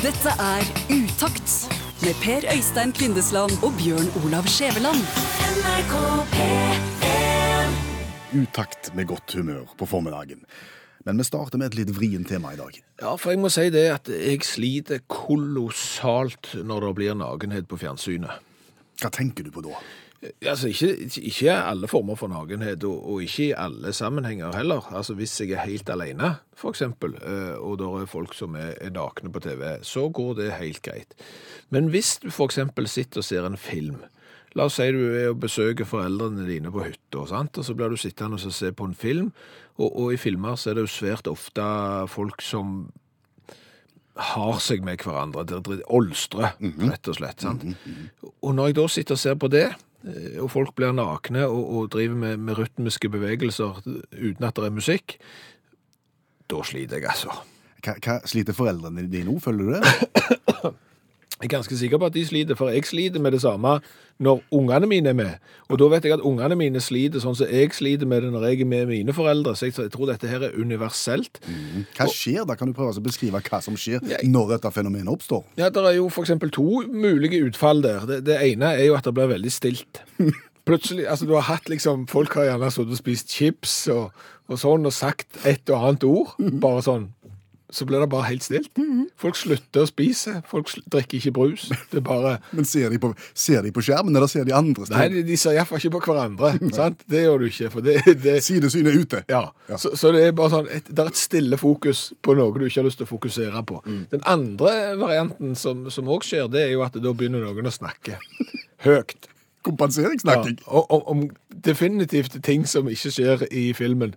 Dette er Utakt med Per Øystein Kvindesland og Bjørn Olav Skjæveland. Utakt med godt humør på formiddagen. Men vi starter med et litt vrient tema i dag. Ja, for jeg må si det at jeg sliter kolossalt når det blir nakenhet på fjernsynet. Hva tenker du på da? Altså, ikke, ikke alle former for nakenhet, og, og ikke i alle sammenhenger heller. Altså, Hvis jeg er helt alene, for eksempel, eh, og det er folk som er, er nakne på TV, så går det helt greit. Men hvis du for eksempel sitter og ser en film, La oss si du er og besøker foreldrene dine på hytta, og så blir du sittende og se på en film. Og, og, i filmer så er det jo svært ofte folk som har seg med hverandre. Er olstre, rett og slett. sant? Og når jeg da sitter og ser på det, og folk blir nakne og, og driver med, med rytmiske bevegelser uten at det er musikk, da sliter jeg, altså. Hva, hva sliter foreldrene dine nå, føler du det? Jeg er ganske sikker på at de sliter, for jeg sliter med det samme når ungene mine er med. Og da vet jeg at ungene mine sliter sånn som jeg sliter med det når jeg er med mine foreldre. Så jeg tror dette her er universelt. Hva skjer da? Kan du prøve å beskrive hva som skjer Ja, når dette fenomenet oppstår? Ja, Det er jo eksempel to mulige utfall der. Det, det ene er jo at det blir veldig stilt. Plutselig, altså du har hatt liksom, Folk har gjerne sittet og spist chips og, og sånn og sagt et og annet ord. Bare sånn. Så blir det bare helt stilt. Folk slutter å spise. Folk drikker ikke brus. Det er bare Men ser de på, ser de på skjermen, eller ser de andre Nei, steder? de, de ser iallfall ikke på hverandre. sant? Det gjør du ikke. For det, det Sidesynet er ute. Ja. Så, så det er bare sånn et, Det er et stille fokus på noe du ikke har lyst til å fokusere på. Den andre varianten som som òg skjer, det er jo at da begynner noen å snakke høyt. Kompenseringssnakking. Ja, og, om, om definitivt ting som ikke skjer i filmen.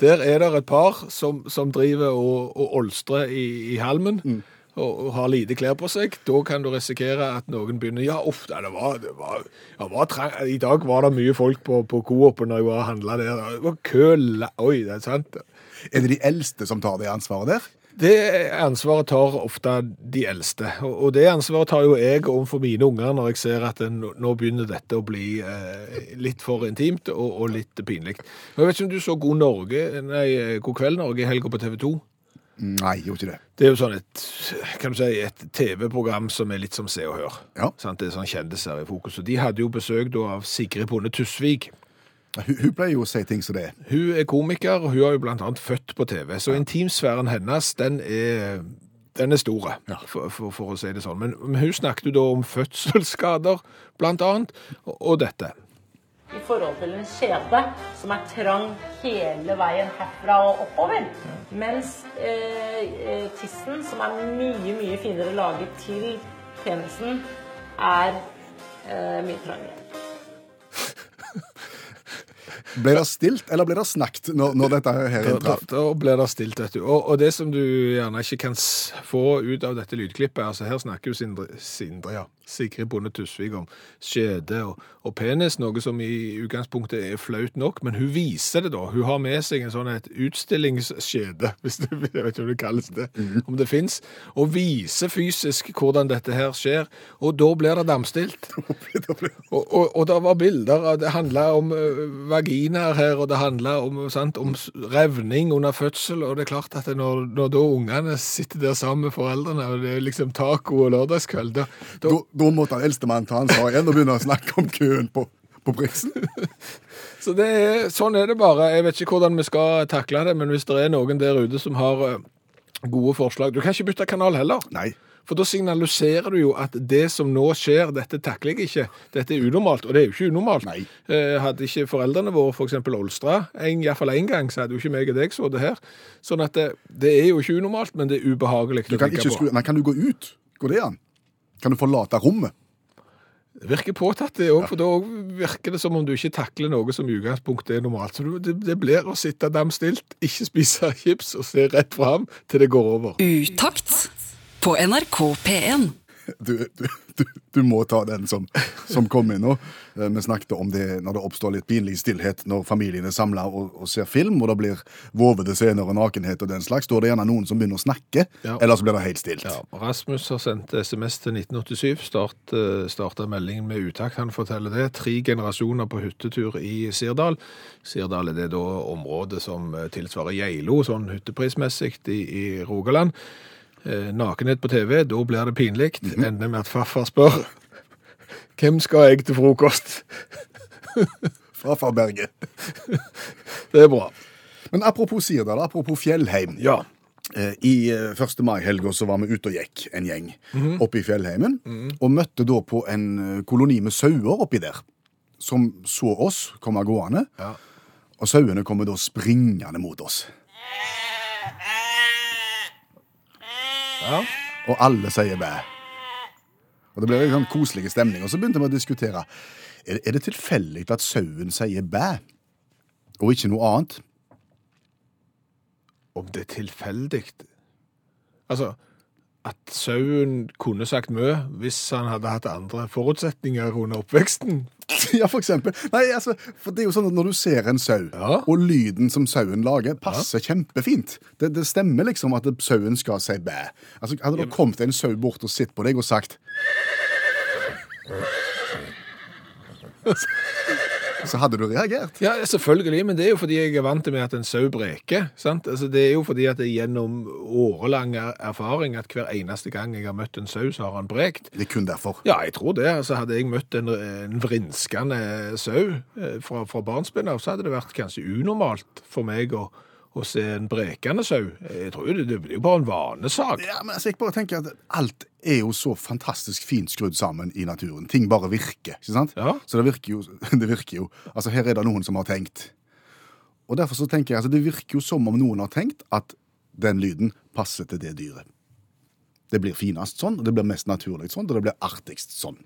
Der er det et par som, som driver og, og olstrer i, i halmen. Og, og har lite klær på seg. Da kan du risikere at noen begynner Ja, uff, det var, det var, det var trang. I dag var det mye folk på, på Coop når jeg var og handla der. Det var kø Oi, det er sant. Er det de eldste som tar det ansvaret der? Det ansvaret tar ofte de eldste, og det ansvaret tar jo jeg overfor mine unger når jeg ser at nå begynner dette å bli eh, litt for intimt og, litt pinlig. Jeg vet ikke om du så God Norge, nei, God kveld Norge i helga på TV 2? Nei, jeg gjorde ikke det. Det er jo sånn et, si, et TV-program som er litt som Se og Hør. Ja. Sant? Det er sånn kjendiser i fokus. Og de hadde jo besøk da av Sigrid Bonde Tusvik. Hun, hun pleier jo å si ting som det. Hun er komiker, og hun har jo blant annet født på TV, så intimsfæren hennes, den er, den er store, for, for, for å si det sånn. Men, hun snakket jo da om fødselsskader, blant annet, og, og dette. i forhold til en kjede som er trang hele veien herfra og oppover. Mens eh, eh, tissen, som er mye, mye finere laget til penisen, er eh, mye trangere. Ble det stilt, eller ble det snakket når, når dette her Da, da, da blir det stilt, vet du. Og, og det som du gjerne ikke kan få ut av dette lydklippet, altså her snakker jo Sindre, Sindre ja, Sigrid Bonde Tusvik om skjede og, og penis, noe som i utgangspunktet er flaut nok, men hun viser det da. Hun har med seg en sånn et utstillingsskjede, hvis du jeg vet ikke om det kalles det, om det finnes, og viser fysisk hvordan dette her skjer, og da blir det damstilt. Og, og, og det var bilder av Det handla om ø, vaginaer her, og det handla om, sant, om revning under fødsel. Og det er klart at når, når da ungene sitter der sammen med foreldrene, og det er liksom taco og lørdagskveld da, da, Da, måtte eldstemann ta ansvar igjen og begynne å snakke om køen på, på Briksen. Så det er, sånn er det bare. Jeg vet ikke hvordan vi skal takle det, men hvis det er noen der ute som har ø, gode forslag Du kan ikke bytte kanal heller. Nei. For da signaliserer du jo at det som nå skjer, dette takler jeg ikke. Dette er unormalt, og det er jo ikke unormalt. Nei. Eh, hadde ikke foreldrene våre for eksempel Olstra, iallfall én gang, så hadde jo ikke meg og deg så det her. Sånn at det, det er jo ikke unormalt, men det er ubehagelig Du å kan tenke på. skru, nei, kan du gå ut? Går det an? Kan du forlate rommet? Det virker påtatt det òg, for da virker det som om du ikke takler noe som i utgangspunktet er normalt. Så det, det blir å sitte dam stilt, ikke spise chips og se rett fram til det går over. Utakt på NRK P1. Du, du, du, du må ta den som, som kom inn nå. Eh, Vi snakket om det når det oppstår litt pinlig stillhet når familien er samla og, og ser film, og det blir vovede scener og nakenhet og den slags. Da er det gjerne noen som begynner å snakke, Ja. eller så blir det helt stilt. Ja, Rasmus har sendt SMS til 1987. Start, eh, starta meldingen med utakt. Han forteller det. Tre generasjoner på hyttetur i Sirdal. Sirdal er det da området som eh, tilsvarer Geilo, sånn hytteprismessig, i, i Rogaland. Eh, nakenhet på TV, da blir det pinlig. Ender med at farfar spør hvem skal jeg til frokost? Farfar Berge. Det er bra. Men apropos Sirdal, apropos Fjellheim. Ja. Eh, I eh, 1. mai-helga så var vi ute og gikk en gjeng Mhm. oppe i fjellheimen. Og møtte da på en eh, koloni med sauer oppi der. Som så oss komme gående. Ja. Og sauene kommer da springende mot oss. Ja. Og alle sier bæ. Og det ble en sånn koselig stemning. Og så begynte vi å diskutere. Er, det tilfeldig at sauen sier bæ, og ikke noe annet? Om det er tilfeldig Altså, at sauen kunne sagt mø hvis han hadde hatt andre forutsetninger under oppveksten. Ja, for eksempel. Nei, altså, for det er jo sånn at Når du ser en sau, Ja. og lyden som sauen lager, passer kjempefint. Det, det stemmer liksom at sauen skal si bæ. Altså, Hadde det kommet en sau bort og sett på deg og sagt Så hadde du reagert. Ja, selvfølgelig, men det er jo fordi jeg er vant til med at en sau breker. sant? Altså, Det er jo fordi at det er gjennom årelang er- erfaring at hver eneste gang jeg har møtt en sau, så har han brekt. Det er kun derfor. Ja, jeg tror det. Altså, hadde jeg møtt en, en vrinskende sau eh, fra, fra barnsben av, så hadde det vært kanskje unormalt for meg å, se en brekende sau. Jeg tror jo det, det blir jo bare en vanesak. Ja, men altså, jeg bare tenker at Alt er jo så fantastisk fint skrudd sammen i naturen. Ting bare virker. ikke sant? Ja. Så det virker, jo, det virker jo. Altså, Her er det noen som har tenkt. Og derfor så tenker jeg, altså, Det virker jo som om noen har tenkt at den lyden passer til det dyret. Det blir finest sånn, og det blir mest naturlig sånn, og det blir artigst sånn.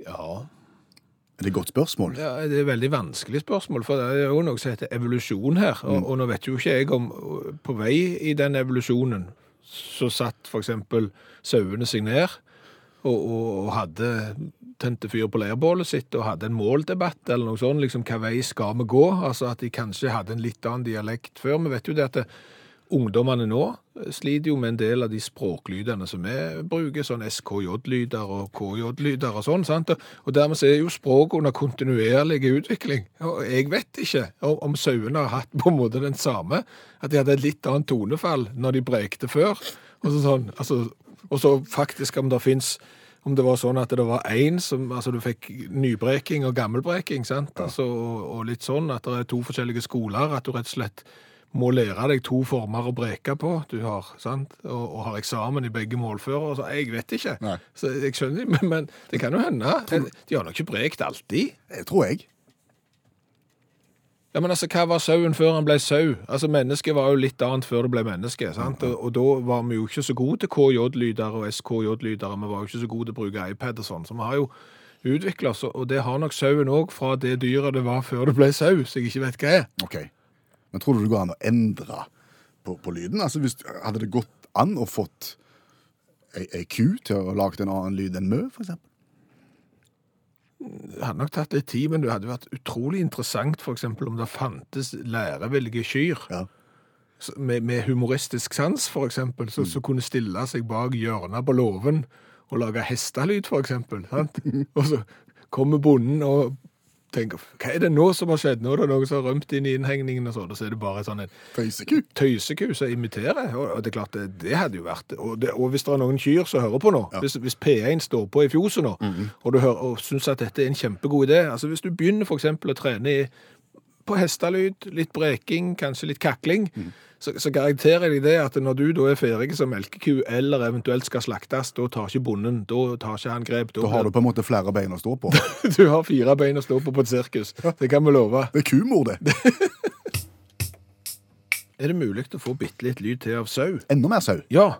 Ja, Er det et godt spørsmål? Ja, Det er et veldig vanskelig spørsmål, for det er jo noe som heter evolusjon her. Og, og nå vet jo ikke jeg om på vei i den evolusjonen så satt f.eks. sauene seg ned og, og, og hadde tente fyr på leirbålet sitt og hadde en måldebatt eller noe sånt. liksom Hva vei skal vi gå? Altså At de kanskje hadde en litt annen dialekt før. Vi vet jo det at det, ungdommene nå sliter jo med en del av de språklydene som vi bruker, sånn SKJ-lyder og KJ-lyder og sånn. sant? Og, dermed er jo språket under kontinuerlig utvikling. Og jeg vet ikke om, om sauene har hatt på en måte den samme, at de hadde et litt annet tonefall når de brekte før. Og så, sånn, altså, og så faktisk om det fins om det var sånn at det var én som Altså du fikk nybreking og gammelbreking, sant? Altså, og, og litt sånn at det er to forskjellige skoler, at du rett og slett må lære deg to former å breke på. Du har, sant? Og, og har eksamen i begge målfører. Så jeg vet ikke. Nei. Så jeg skjønner, men, men det kan jo hende. De har nok ikke brekt alltid. Det tror jeg. Ja, men altså, Hva var sauen før han ble sau? Altså, Mennesket var jo litt annet før det ble menneske. sant? Og, og da var vi jo ikke så gode til KJ-lyder og SKJ-lyder. Vi var jo ikke så gode til å bruke iPad og sånn. Så vi har jo utvikla oss, og det har nok sauen òg fra det dyret det var før det ble sau, så jeg ikke vet hva er. Ok. Men tror du det går an å endre på, på lyden? Altså, hvis, Hadde det gått an å fått ei, ei ku til å lage en annen lyd enn mø, eksempel? Det hadde nok tatt litt tid, men det hadde vært utrolig interessant for eksempel om det fantes lærevillige kyr Ja. med, med humoristisk sans, for eksempel, som så kunne stille seg bak hjørnet på låven og lage hestelyd, for eksempel. Sant? Og så kommer bonden og tenker, hva er det nå som har skjedd? Nå er det noen som har rømt inn i innhegningen og sånn, og så er det bare sånn en Tøyseku. tøyseku som imiterer. Og og det er klart, det, det hadde jo vært og, det, og hvis det er noen kyr som hører på nå, hvis, hvis P1 står på i fjoset nå, og du hører, og syns at dette er en kjempegod idé altså Hvis du begynner f.eks. å trene i, på hestelyd, litt breking, kanskje litt kakling, så, så garanterer jeg det at når du da er ferdig som melkeku, eller eventuelt skal slaktes, da tar ikke bonden, da tar ikke han grep. Da har du på en måte flere bein å stå på. du har fire bein å stå på på et sirkus. Det kan vi love. Det er kumor, det. Er det mulig å få bitte litt lyd til av sau? Enda mer sau. Ja.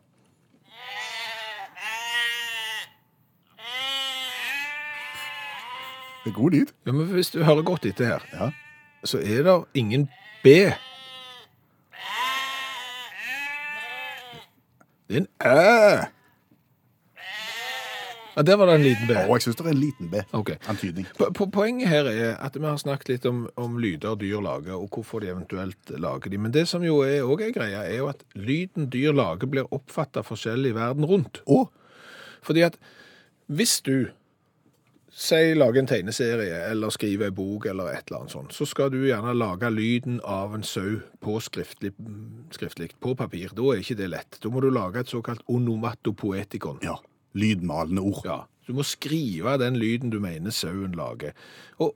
Det er god lyd. Ja, men hvis du hører godt etter her, Ja. Så er det ingen B. Det er en Æ. Ja, der var det en liten B. Og jeg syns det er en liten B. Ok. Antydning. Po- po- Poenget her er at vi har snakket litt om, om lyder dyr lager, og hvorfor de eventuelt lager de. Men det som jo er også er greia, er jo at lyden dyr lager blir oppfattet forskjellig verden rundt. Oh. Fordi at hvis du si lage en tegneserie eller skrive en bok eller et eller annet sånt, så skal du gjerne lage lyden av en sau på skriftlig, skriftlig, på papir. Da er ikke det lett. Da må du lage et såkalt onomatopoetikon. Ja. Lydmalende ord. Ja, du må skrive den lyden du mener sauen lager. Og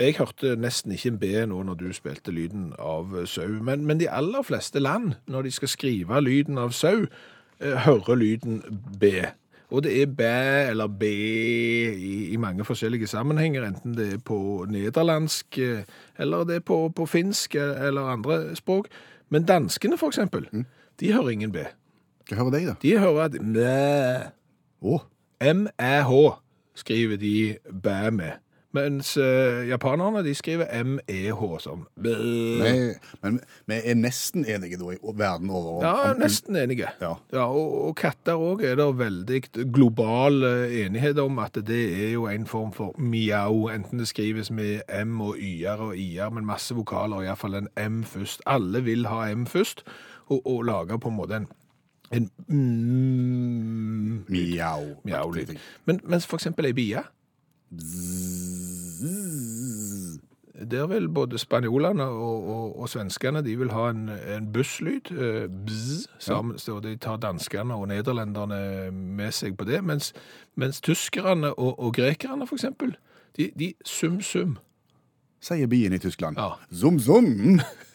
jeg hørte nesten ikke en B nå når du spilte lyden av sau, men, men de aller fleste land, når de skal skrive lyden av sau, eh, hører lyden B. Og det er bæ eller bæ i, i mange forskjellige sammenhenger, enten det er på nederlandsk, eh, eller det er på, på finsk eh, eller andre språk. Men danskene, for eksempel, de hører ingen bæ. Hva hører deg, da? De hører at mæ. Oh. M-æ-h skriver de bæ med. Mens eh, japanerne de skriver M-e-h som Nei, men vi er nesten enige da i verden over. om- Ja, om- nesten enige. Ja. og, og katter òg er det veldig global eh, enighet om at det er jo en form for miau, enten det skrives med M og y-er og i-er, men masse vokaler, iallfall en M først. Alle vil ha M først, og, og lage på en måte en, en mm, Mjau. miau-lyd. Men, mens for eksempel ei bie Der vil både spanjolene og, og, og svenskene de vil ha en, en busslyd, eh, bzz, sammen, de tar danskene og nederlenderne med seg på det, mens, mens tyskerne og, og grekerne for eksempel, de, de sum-sum. Sier bien i Tyskland. Ja. Zum, zum,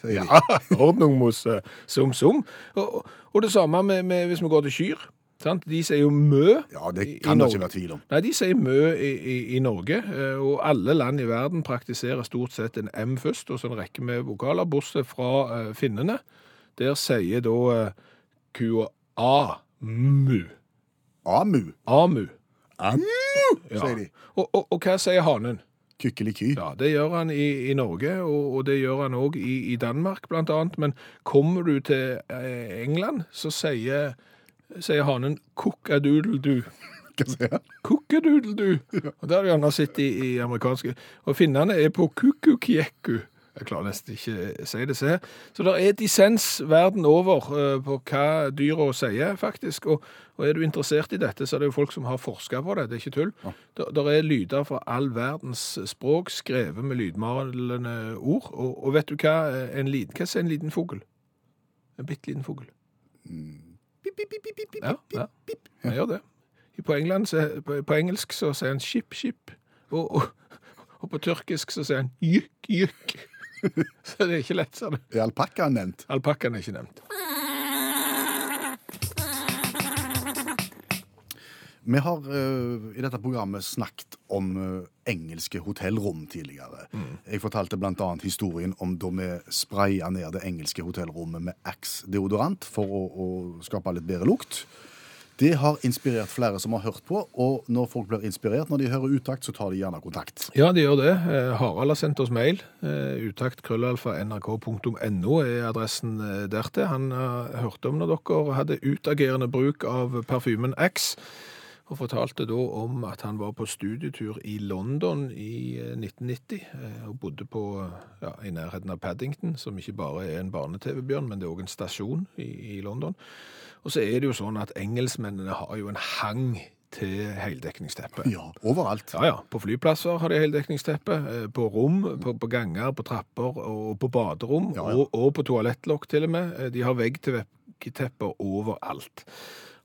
sier de. Ja, ordnung mos eh, sum-sum. Og- og det samme med, med hvis vi går til kyr. Sant? De sier jo mø. Ja, det kan det ikke være tvil om. Nei, de sier mø i, i, i Norge, eh, og alle land i verden praktiserer stort sett en M først, og så en rekke med vokaler, bortsett fra eh, finnene. Der sier da eh, kua A-mu. Amu. Amu. Amu, Ja. sier de. Og, og, og hva sier hanen? Kykkeliky. Ja, det gjør han i, i Norge, og, og det gjør han òg i, i Danmark, blant annet. Men kommer du til England, så sier, sier hanen kukkadoodle-du. Hva sier han? Kukkadoodle-du. Og det har du gjerne sett i, i amerikanske. Og finnene er på kukukjekku. Jeg klarer nesten ikke å si det. Se. Så det er dissens verden over eh, på hva dyra sier, faktisk. Og, og er du interessert i dette, så er det jo folk som har forska på det. Det er ikke tull. Der, der er lyder fra all verdens språk skrevet med lydmalende ord. Og, og vet du hva en liten, hva sier en liten fugl? En bitte liten fugl. Ja, ja. Han gjør det. På, England, så, på, på engelsk så sier han ship, ship. Og, og, og på tyrkisk så sier han jykk, jykk. Så det er ikke lett, sa du. Er alpakkaen nevnt? Alpakkaen er ikke nevnt. Vi har uh, i dette programmet snakket om uh, engelske hotellrom tidligere. Jeg fortalte annet historien om da vi spraya ned det engelske hotellrommet med Axe-deodorant for å, å skape litt bedre lukt. Det har inspirert flere som har hørt på, og når folk blir inspirert når de hører utakt, så tar de gjerne kontakt. Ja, de gjør det. Eh, Harald har sendt oss mail. Eh, krøllalfa nrk.no er adressen dertil. Han hørte om når dere hadde utagerende bruk av parfymen Axe, og fortalte da om at han var på studietur i London i eh, 1990, eh, og bodde på, eh, ja, i nærheten av Paddington, som ikke bare er en barne-TV-bjørn, men det er også en stasjon i, i London. Og så er det jo sånn at engelskmennene har jo en hang til heldekningsteppe. Ja, overalt. Ja, ja. På flyplasser har de heldekningsteppe. eh, På rom, på, på ganger, på trapper og på baderom. Ja, ja. Og, og på toalettlokk til og med. Eh, De har veggtepper overalt.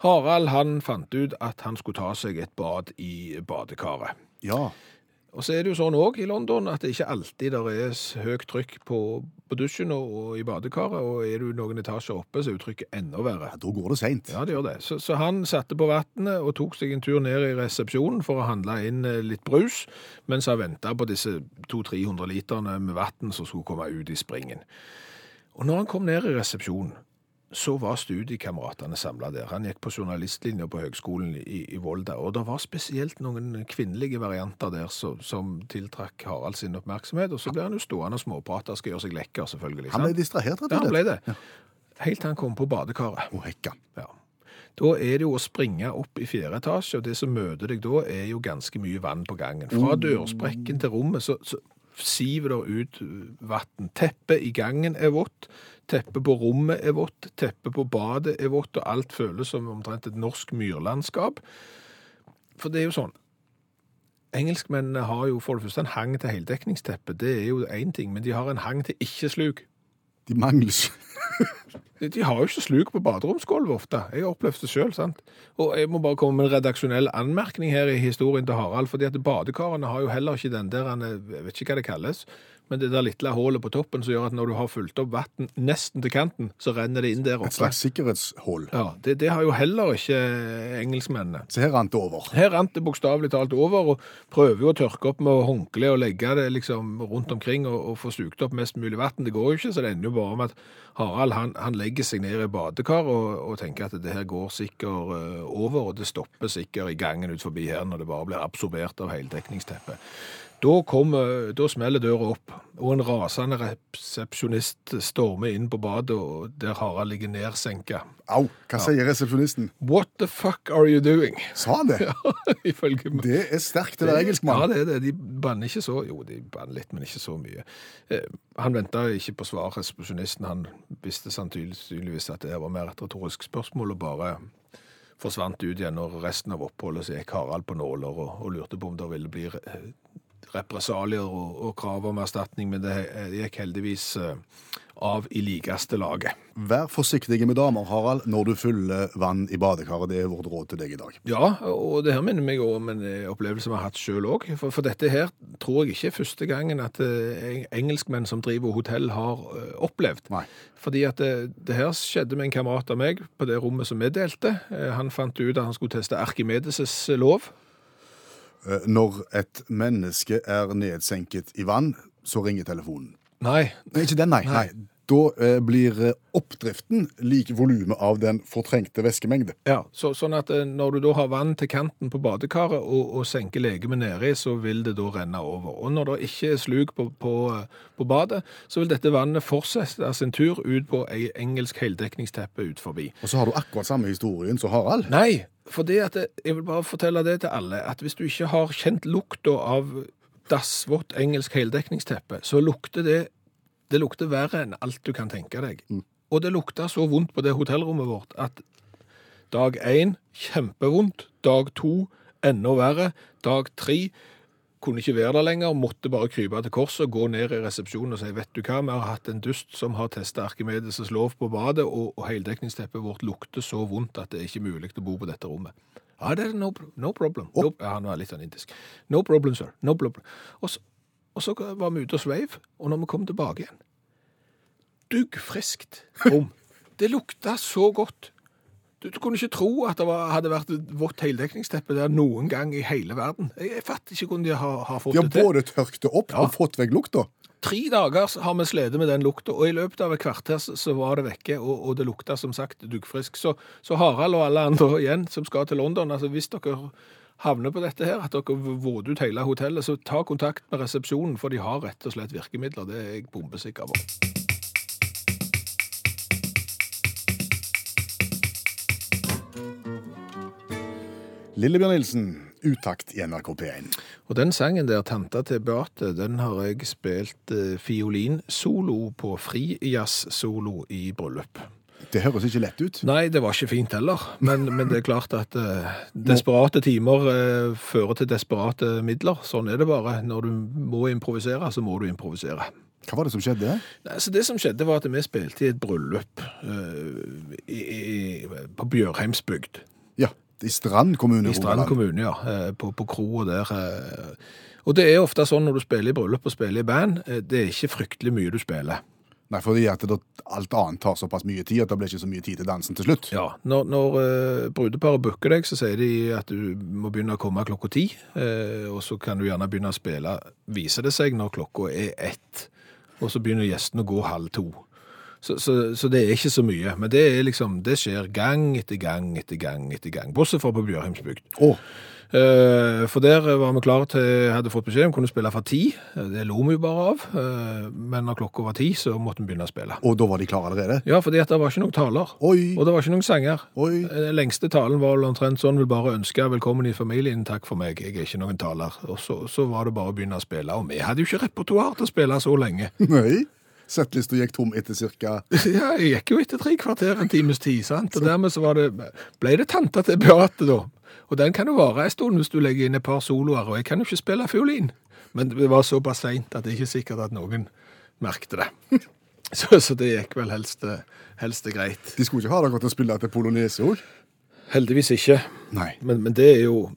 Harald han fant ut at han skulle ta seg et bad i badekaret. Ja. Og så er det jo sånn òg i London at det ikke alltid der er høyt trykk på, på dusjen og, og i badekaret. Og er du noen etasjer oppe, så er uttrykket trykket enda verre. ja, da går det seint. Ja, det gjør det. Så, så han satte på vannet og tok seg en tur ned i resepsjonen for å handle inn eh, litt brus, mens han venta på disse 200-300 literne med vann som skulle komme ut i springen. Og når han kom ned i resepsjonen, så var studiekameratene samla der. Han gikk på journalistlinja på Høgskolen i, i Volda, og det var spesielt noen kvinnelige varianter der som, som tiltrakk Harald sin oppmerksomhet, og så ble han jo stående og småprate skal gjøre seg lekker, selvfølgelig. Han ble distrahert, rett og slett? Ja, han ble det. Helt til han kom på badekaret. Å, hekka. Ja. Da er det jo å springe opp i fjerde etasje, og det som møter deg da, er jo ganske mye vann på gangen. Fra dørsprekken til rommet så, så siver det ut vann. Teppet i gangen er vått, teppet på rommet er vått, teppet på badet er vått, og alt føles som omtrent et norsk myrlandskap. For det er jo sånn, engelskmennene har jo for det første en hang til heldekningsteppe. Det er jo én ting, men de har en hang til ikke-sluk. De mangler De har jo ikke sluk på baderomsgulvet ofte. Jeg har opplevd det sjøl. Og jeg må bare komme med en redaksjonell anmerkning her i historien til Harald. fordi at badekarene har jo heller ikke den der Jeg vet ikke hva det kalles men det der lille hullet på toppen som gjør at når du har fulgt opp vann nesten til kanten, så renner det inn der oppe. Et slags sikkerhetshull. Ja, det, det, har jo heller ikke engelskmennene. Så her rant det over? Her rant det bokstavelig talt over, og prøver jo å tørke opp med håndkle og legge det liksom rundt omkring og, og få sugt opp mest mulig vann. Det går jo ikke, så det ender jo bare med at Harald han, han legger seg ned i badekar og, og, tenker at det her går sikkert uh, over, og det stopper sikkert i gangen ut forbi her når det bare blir absorbert av heldekningsteppet. Da, kommer, da smeller døra opp, og en rasende resepsjonist stormer inn på badet, og der Harald ligger nedsenka. Au! Hva ja. sier resepsjonisten? What the fuck are you doing? Sa han det? Ja, ifølge meg. Det er sterkt å være engelskmann. Ja, det er det. De banner ikke så Jo, de banner litt, men ikke så mye. Eh, han venta ikke på svar, resepsjonisten. Han visste sannsynligvis at det var mer et retorisk spørsmål, og bare forsvant ut igjen når resten av oppholdet så gikk Harald på nåler og, og lurte på om det ville bli represalier og, og krav om erstatning, men det gikk heldigvis eh, av i likeste laget. Vær forsiktig med damer, Harald, når du fyller vann i badekaret. Det er vårt råd til deg i dag. Ja, og det her minner meg om en eh, opplevelse vi har hatt sjøl òg. For, for, dette her tror jeg ikke er første gangen at uh, engelskmenn som driver hotell, har opplevd. Nei. Fordi at det, det, her skjedde med en kamerat av meg på det rommet som vi delte. Han fant ut at han skulle teste Arkimedes' lov. Eh, når et menneske er nedsenket i vann, så ringer telefonen. Nei. Ikke den, nei. nei. Da eh, blir eh, oppdriften lik volumet av den fortrengte væskemengde. Ja, så, sånn at eh, når du da har vann til kanten på badekaret og, og senker legemet nedi, så vil det da renne over. Og når det ikke er sluk på, på, på badet, så vil dette vannet fortsette sin tur ut på ei engelsk heldekningsteppe ut forbi. Og så har du akkurat samme historien som Harald. Nei, for det at jeg vil bare fortelle det til alle, at hvis du ikke har kjent lukta av dassvått engelsk heldekningsteppe, så lukter det det lukter verre enn alt du kan tenke deg. Mm. Og det lukta så vondt på det hotellrommet vårt at dag én kjempevondt, dag to enda verre, dag tre kunne ikke være der lenger, måtte bare krype til korset, gå ned i resepsjonen og si vet du hva, vi har hatt en dust som har testa Arkimedes' lov på badet, og, og heldekningsteppet vårt lukter så vondt at det er ikke mulig å bo på dette rommet. Ja, det er no, no problem. No, ja, han var litt sånn indisk. No problem, sir. No problem. Og så, og så var vi ute og sveiv, og når vi kom tilbake igjen Duggfriskt rom. Det lukta så godt. Du, du, kunne ikke tro at det var, hadde vært et vått heldekningsteppe der noen gang i hele verden. Jeg, jeg fatter ikke hvordan de har, har fått de har det til. De har både tørket det opp ja. og fått vekk lukta? Tre dager har vi slitt med den lukta, og i løpet av et kvarter så var det vekke, og, og det lukta som sagt duggfrisk. Så, så, Harald og alle andre igjen som skal til London, altså hvis dere havner på dette her, at dere våder ut hele hotellet, så ta kontakt med resepsjonen, for de har rett og slett virkemidler. Det er jeg bombesikker på. Lillebjørn Nilsen, utakt i NRK P1. Og den sangen der, 'Tanta til Beate', den har jeg spilt eh, fiolinsolo på frijazzsolo i bryllup. Det høres ikke lett ut. Nei, det var ikke fint heller. Men, men det er klart at eh, desperate timer eh, fører til desperate midler. Sånn er det bare. Når du må improvisere, så må du improvisere. Hva var det som skjedde? Nei, så det som skjedde var at Vi spilte i et bryllup eh, i, i, på Bjørheimsbygd. Ja, I Strand kommune? I Strand kommune, ja. På, på kroa der. Og det er ofte sånn når du spiller i bryllup og spiller i band, det er ikke fryktelig mye du spiller. Nei, fordi at det, alt annet tar såpass mye tid at det blir ikke så mye tid til dansen til slutt. Ja, Når, når uh, brudeparet booker deg, så sier de at du må begynne å komme klokka ti. Uh, og så kan du gjerne begynne å spille, viser det seg, når klokka er ett. Og så begynner gjestene å gå halv to. Så, så, så, det er ikke så mye. Men det, er liksom, det skjer gang etter gang etter gang. etter gang, Bortsett fra på Bjørheimsbygd. Oh. Eh, for der var vi klare til hadde fått beskjed om kunne spille fra ti. Eh, det lo vi jo bare av. Eh, men når klokka var ti, så måtte vi begynne å spille. Og da var de klare allerede? Ja, for det var ikke noen taler. Oi. Og det var ikke noen sanger. Oi. Den lengste talen var omtrent sånn vil bare ønske velkommen i familien, takk for meg, jeg er ikke noen taler. Og så, så var det bare å begynne å spille. Og vi hadde jo ikke repertoar til å spille så lenge. Nei. Settlista gikk tom etter ca. Ja, jeg gikk jo etter tre kvarter, en times tid. sant? Og dermed så var det, ble det tanta til Beate, da. Og den kan jo vare en stund hvis du legger inn et par soloer, og jeg kan jo ikke spille fiolin. Men det var såpass seint at det er ikke sikkert at noen merkte det. Så, så det gikk vel helst, helst greit. De skulle ikke ha deg til å spille til polonese òg? Heldigvis ikke. Nei. Men, men det er jo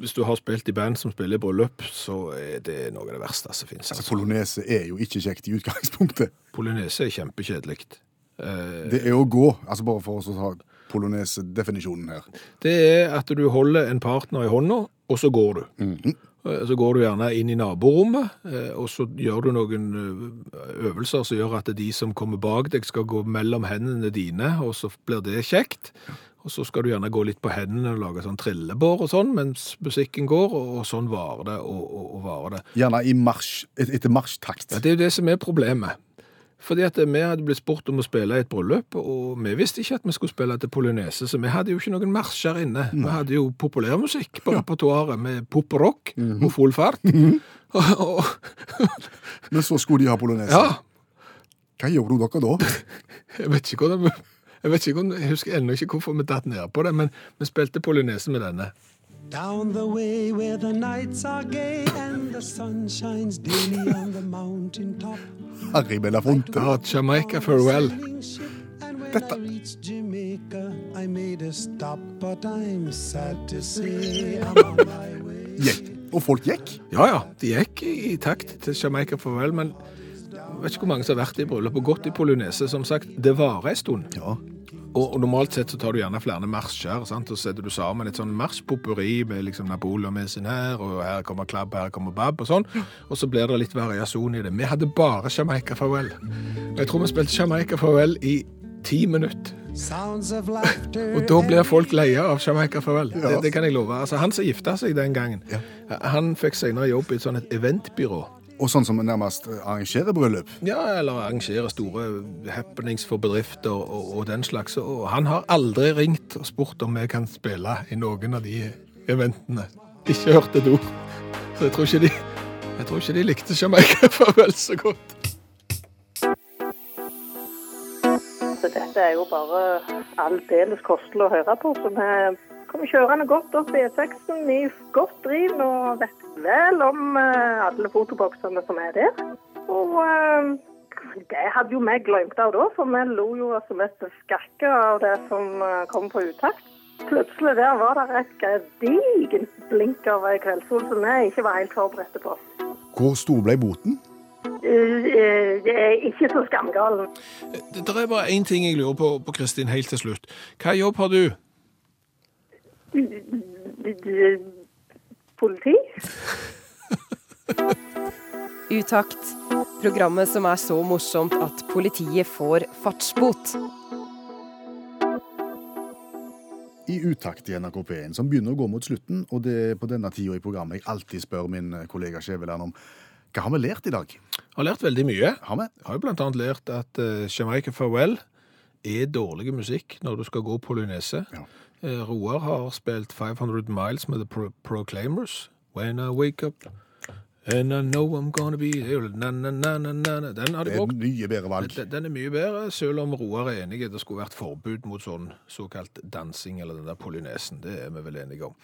Hvis du har spilt i band som spiller i bryllup, så er det noe av det verste som fins. Altså, polonese er jo ikke kjekt i utgangspunktet. Polynese er kjempekjedelig. Det er å gå, altså bare for å ta polonese-definisjonen her. Det er at du holder en partner i hånda, og så går du. Mm -hmm. Så går du gjerne inn i naborommet, eh, og så gjør du noen eh, øvelser som gjør at de som kommer bak deg skal gå mellom hendene dine, og så blir det kjekt. Og så skal du gjerne gå litt på hendene og lage sånn trillebår og sånn, mens musikken går, og, sånn varer det og, og, og varer det. Gjerne i marsj, et, etter marsjtakt. Ja, det er jo det som er problemet. Fordi at vi hadde blitt spurt om å spille i et bryllup, og vi visste ikke at vi skulle spille til polynese, så vi hadde jo ikke noen marsjer inne. Vi hadde jo populærmusikk på repertoaret med pop og rock og full fart. Mm -hmm. Men så skulle de ha polonese. ja, Hva gjorde dere da? jeg vet ikke hvordan vi jeg vet ikke, jeg husker ennå ikke hvorfor vi datt ned på det, men vi spilte polynese med denne. Down the way where the nights are gay and the sun shines daily on the mountain top. Harry Belafonte. Ja, Jamaica Farewell. Sailing ship, and when I reached Jamaica, I made a stop, but I'm sad to say I'm on my way. Gikk. Og folk gikk. Ja, ja, de gikk i, i takt til Jamaica Farewell, men jeg vet ikke hvor mange som har vært i bryllup og gått i polynese. Som sagt, det varer en stund. Ja. Og, og normalt sett så tar du gjerne flere marsjer, sant? og så setter du sammen et sånn marsjpopperi med liksom Napoleon med sin her, og her kommer klabb, her kommer bab, og sånn. Og så blir det litt variasjon i det. Vi hadde bare Jamaica Farewell. Og jeg tror vi spilte Jamaica Farewell i ti minutter. Og da blir folk leie av Jamaica Farewell. Ja. Det, det kan jeg love. Altså, han som gifta seg den gangen, Ja. han fikk senere jobb i et sånt eventbyrå. Og sånn som nærmest arrangerer bryllup. Ja, eller arrangerer store happenings for bedrifter og, og den slags. Og han har aldri ringt og spurt om vi kan spille i noen av de eventene. Ikke hørt et ord. Så jeg tror ikke de, jeg tror ikke de likte Jamaica vel så godt. Så dette er jo bare aldeles kostelig å høre på. Så vi kommer kjørende godt opp i E6-en i godt driv og vet vel om eh, alle fotoboksene som er der. Og eh, det hadde jo vi glemt av da, for vi lo jo som et skakke av det som eh, kom på utakt. Plutselig der var det et gedigent blink av ei kveldssol som vi ikke var helt forberedte på. Hvor stor ble boten? Eh, eh, Det er ikke så skamgalen. Det, det er bare én ting jeg lurer på, på Kristin, helt til slutt. Hva jobb har du? Politi? Utakt. Programmet som er så morsomt at politiet får fartsbot. I utakt i NRK P1, som begynner å gå mot slutten, og det er på denne tida i programmet jeg alltid spør min kollega Skjæveland om hva har vi lært i dag? Har lært veldig mye. Har vi? Har jo blant annet lært at uh, Jamaica Farewell er dårlig musikk når du skal gå polynese. Ja. Eh, Roar har spilt 500 Miles med The Pro Proclaimers. When I wake up and I know I'm gonna be na, na, na, na. Den har de brukt. mye bedre valg. Den, den er mye bedre, selv om Roar er enig i det skulle vært forbud mot sånn såkalt dansing, eller den der polynesen. Det er vi vel enige om.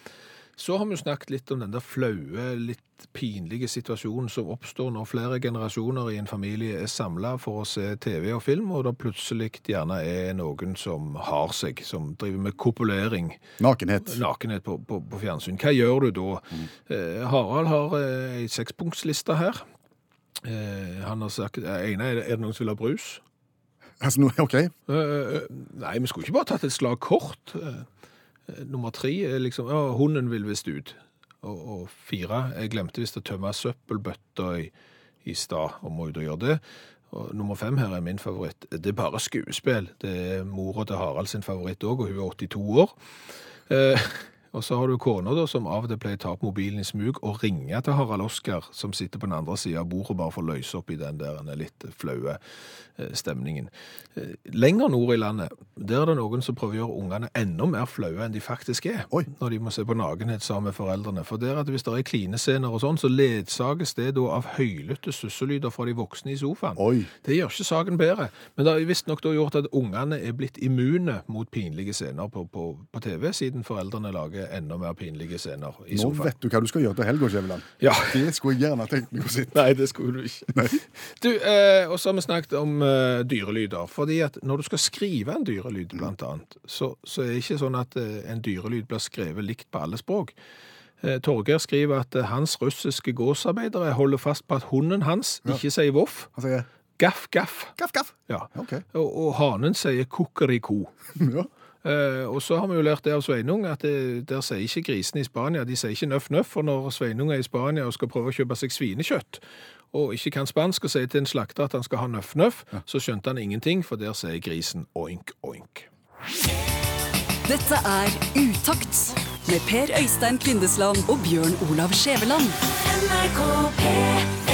Så har vi jo snakket litt om den der flaue, litt pinlige situasjonen som oppstår når flere generasjoner i en familie er samla for å se TV og film, og det plutselig gjerne er noen som har seg, som driver med kopulering, Nakenhet. nakenhet på, på, på fjernsyn. Hva gjør du da? Eh, Harald har eh, ei sekspunktsliste her. Eh, han har sagt eh, ene er, er det noen som vil ha brus? Altså, OK. Eh, eh, nei, vi skulle ikke bare tatt et slag kort. Nummer tre er liksom ja, hunden vil visst ut. Og, og fire jeg glemte visst å tømme søppelbøtta i, i stad, og må ut og gjøre det. Og nummer fem her er min favoritt. Det er bare skuespill. Det er mora til Harald sin favoritt òg, og hun er 82 år. Eh, Og så har du kona da, som av og til pleier å ta opp mobilen i smug og ringe til Harald Oskar, som sitter på den andre sida av bordet, bare for å løse opp i den der litt flaue eh, stemningen. Eh, Lenger nord i landet, der er det noen som prøver å gjøre ungene enda mer flaue enn de faktisk er, Oi. når de må se på nakenhet sammen med foreldrene. For der at hvis det er klinescener og sånn, så ledsages det da av høylytte susselyder fra de voksne i sofaen. Oi. Det gjør ikke saken bedre, men det har visstnok gjort at ungene er blitt immune mot pinlige scener på, på, på TV, siden foreldrene lager enda mer pinlige scener i Nå sofaen. vet du hva du skal gjøre til helga, Skjæveland. Ja. Det skulle jeg gjerne tenkt meg å sitte. Nei, det skulle du ikke. Du, eh, og så har vi snakket om eh, dyrelyder. Fordi at når du skal skrive en dyrelyd, blant annet, så, så er det ikke sånn at eh, en dyrelyd blir skrevet likt på alle språk. Eh, Torgeir skriver at eh, hans russiske gåsarbeidere holder fast på at hunden hans ikke sier voff. Han sier Gaff, gaff. gaff, gaff. Ja. OK. Og, og hanen sier kukeriko. Ja. Eh, og så har vi jo lært det av Sveinung, at det, der sier ikke grisene i Spania, de sier ikke nøff nøff, for når Sveinung er i Spania og skal prøve å kjøpe seg svinekjøtt, og ikke kan spansk og sier til en slakter at han skal ha nøff nøff, så skjønte han ingenting, for der sier grisen oink oink. Dette er Utakt med Per Øystein Kvindesland og Bjørn Olav Skjæveland. NRK P1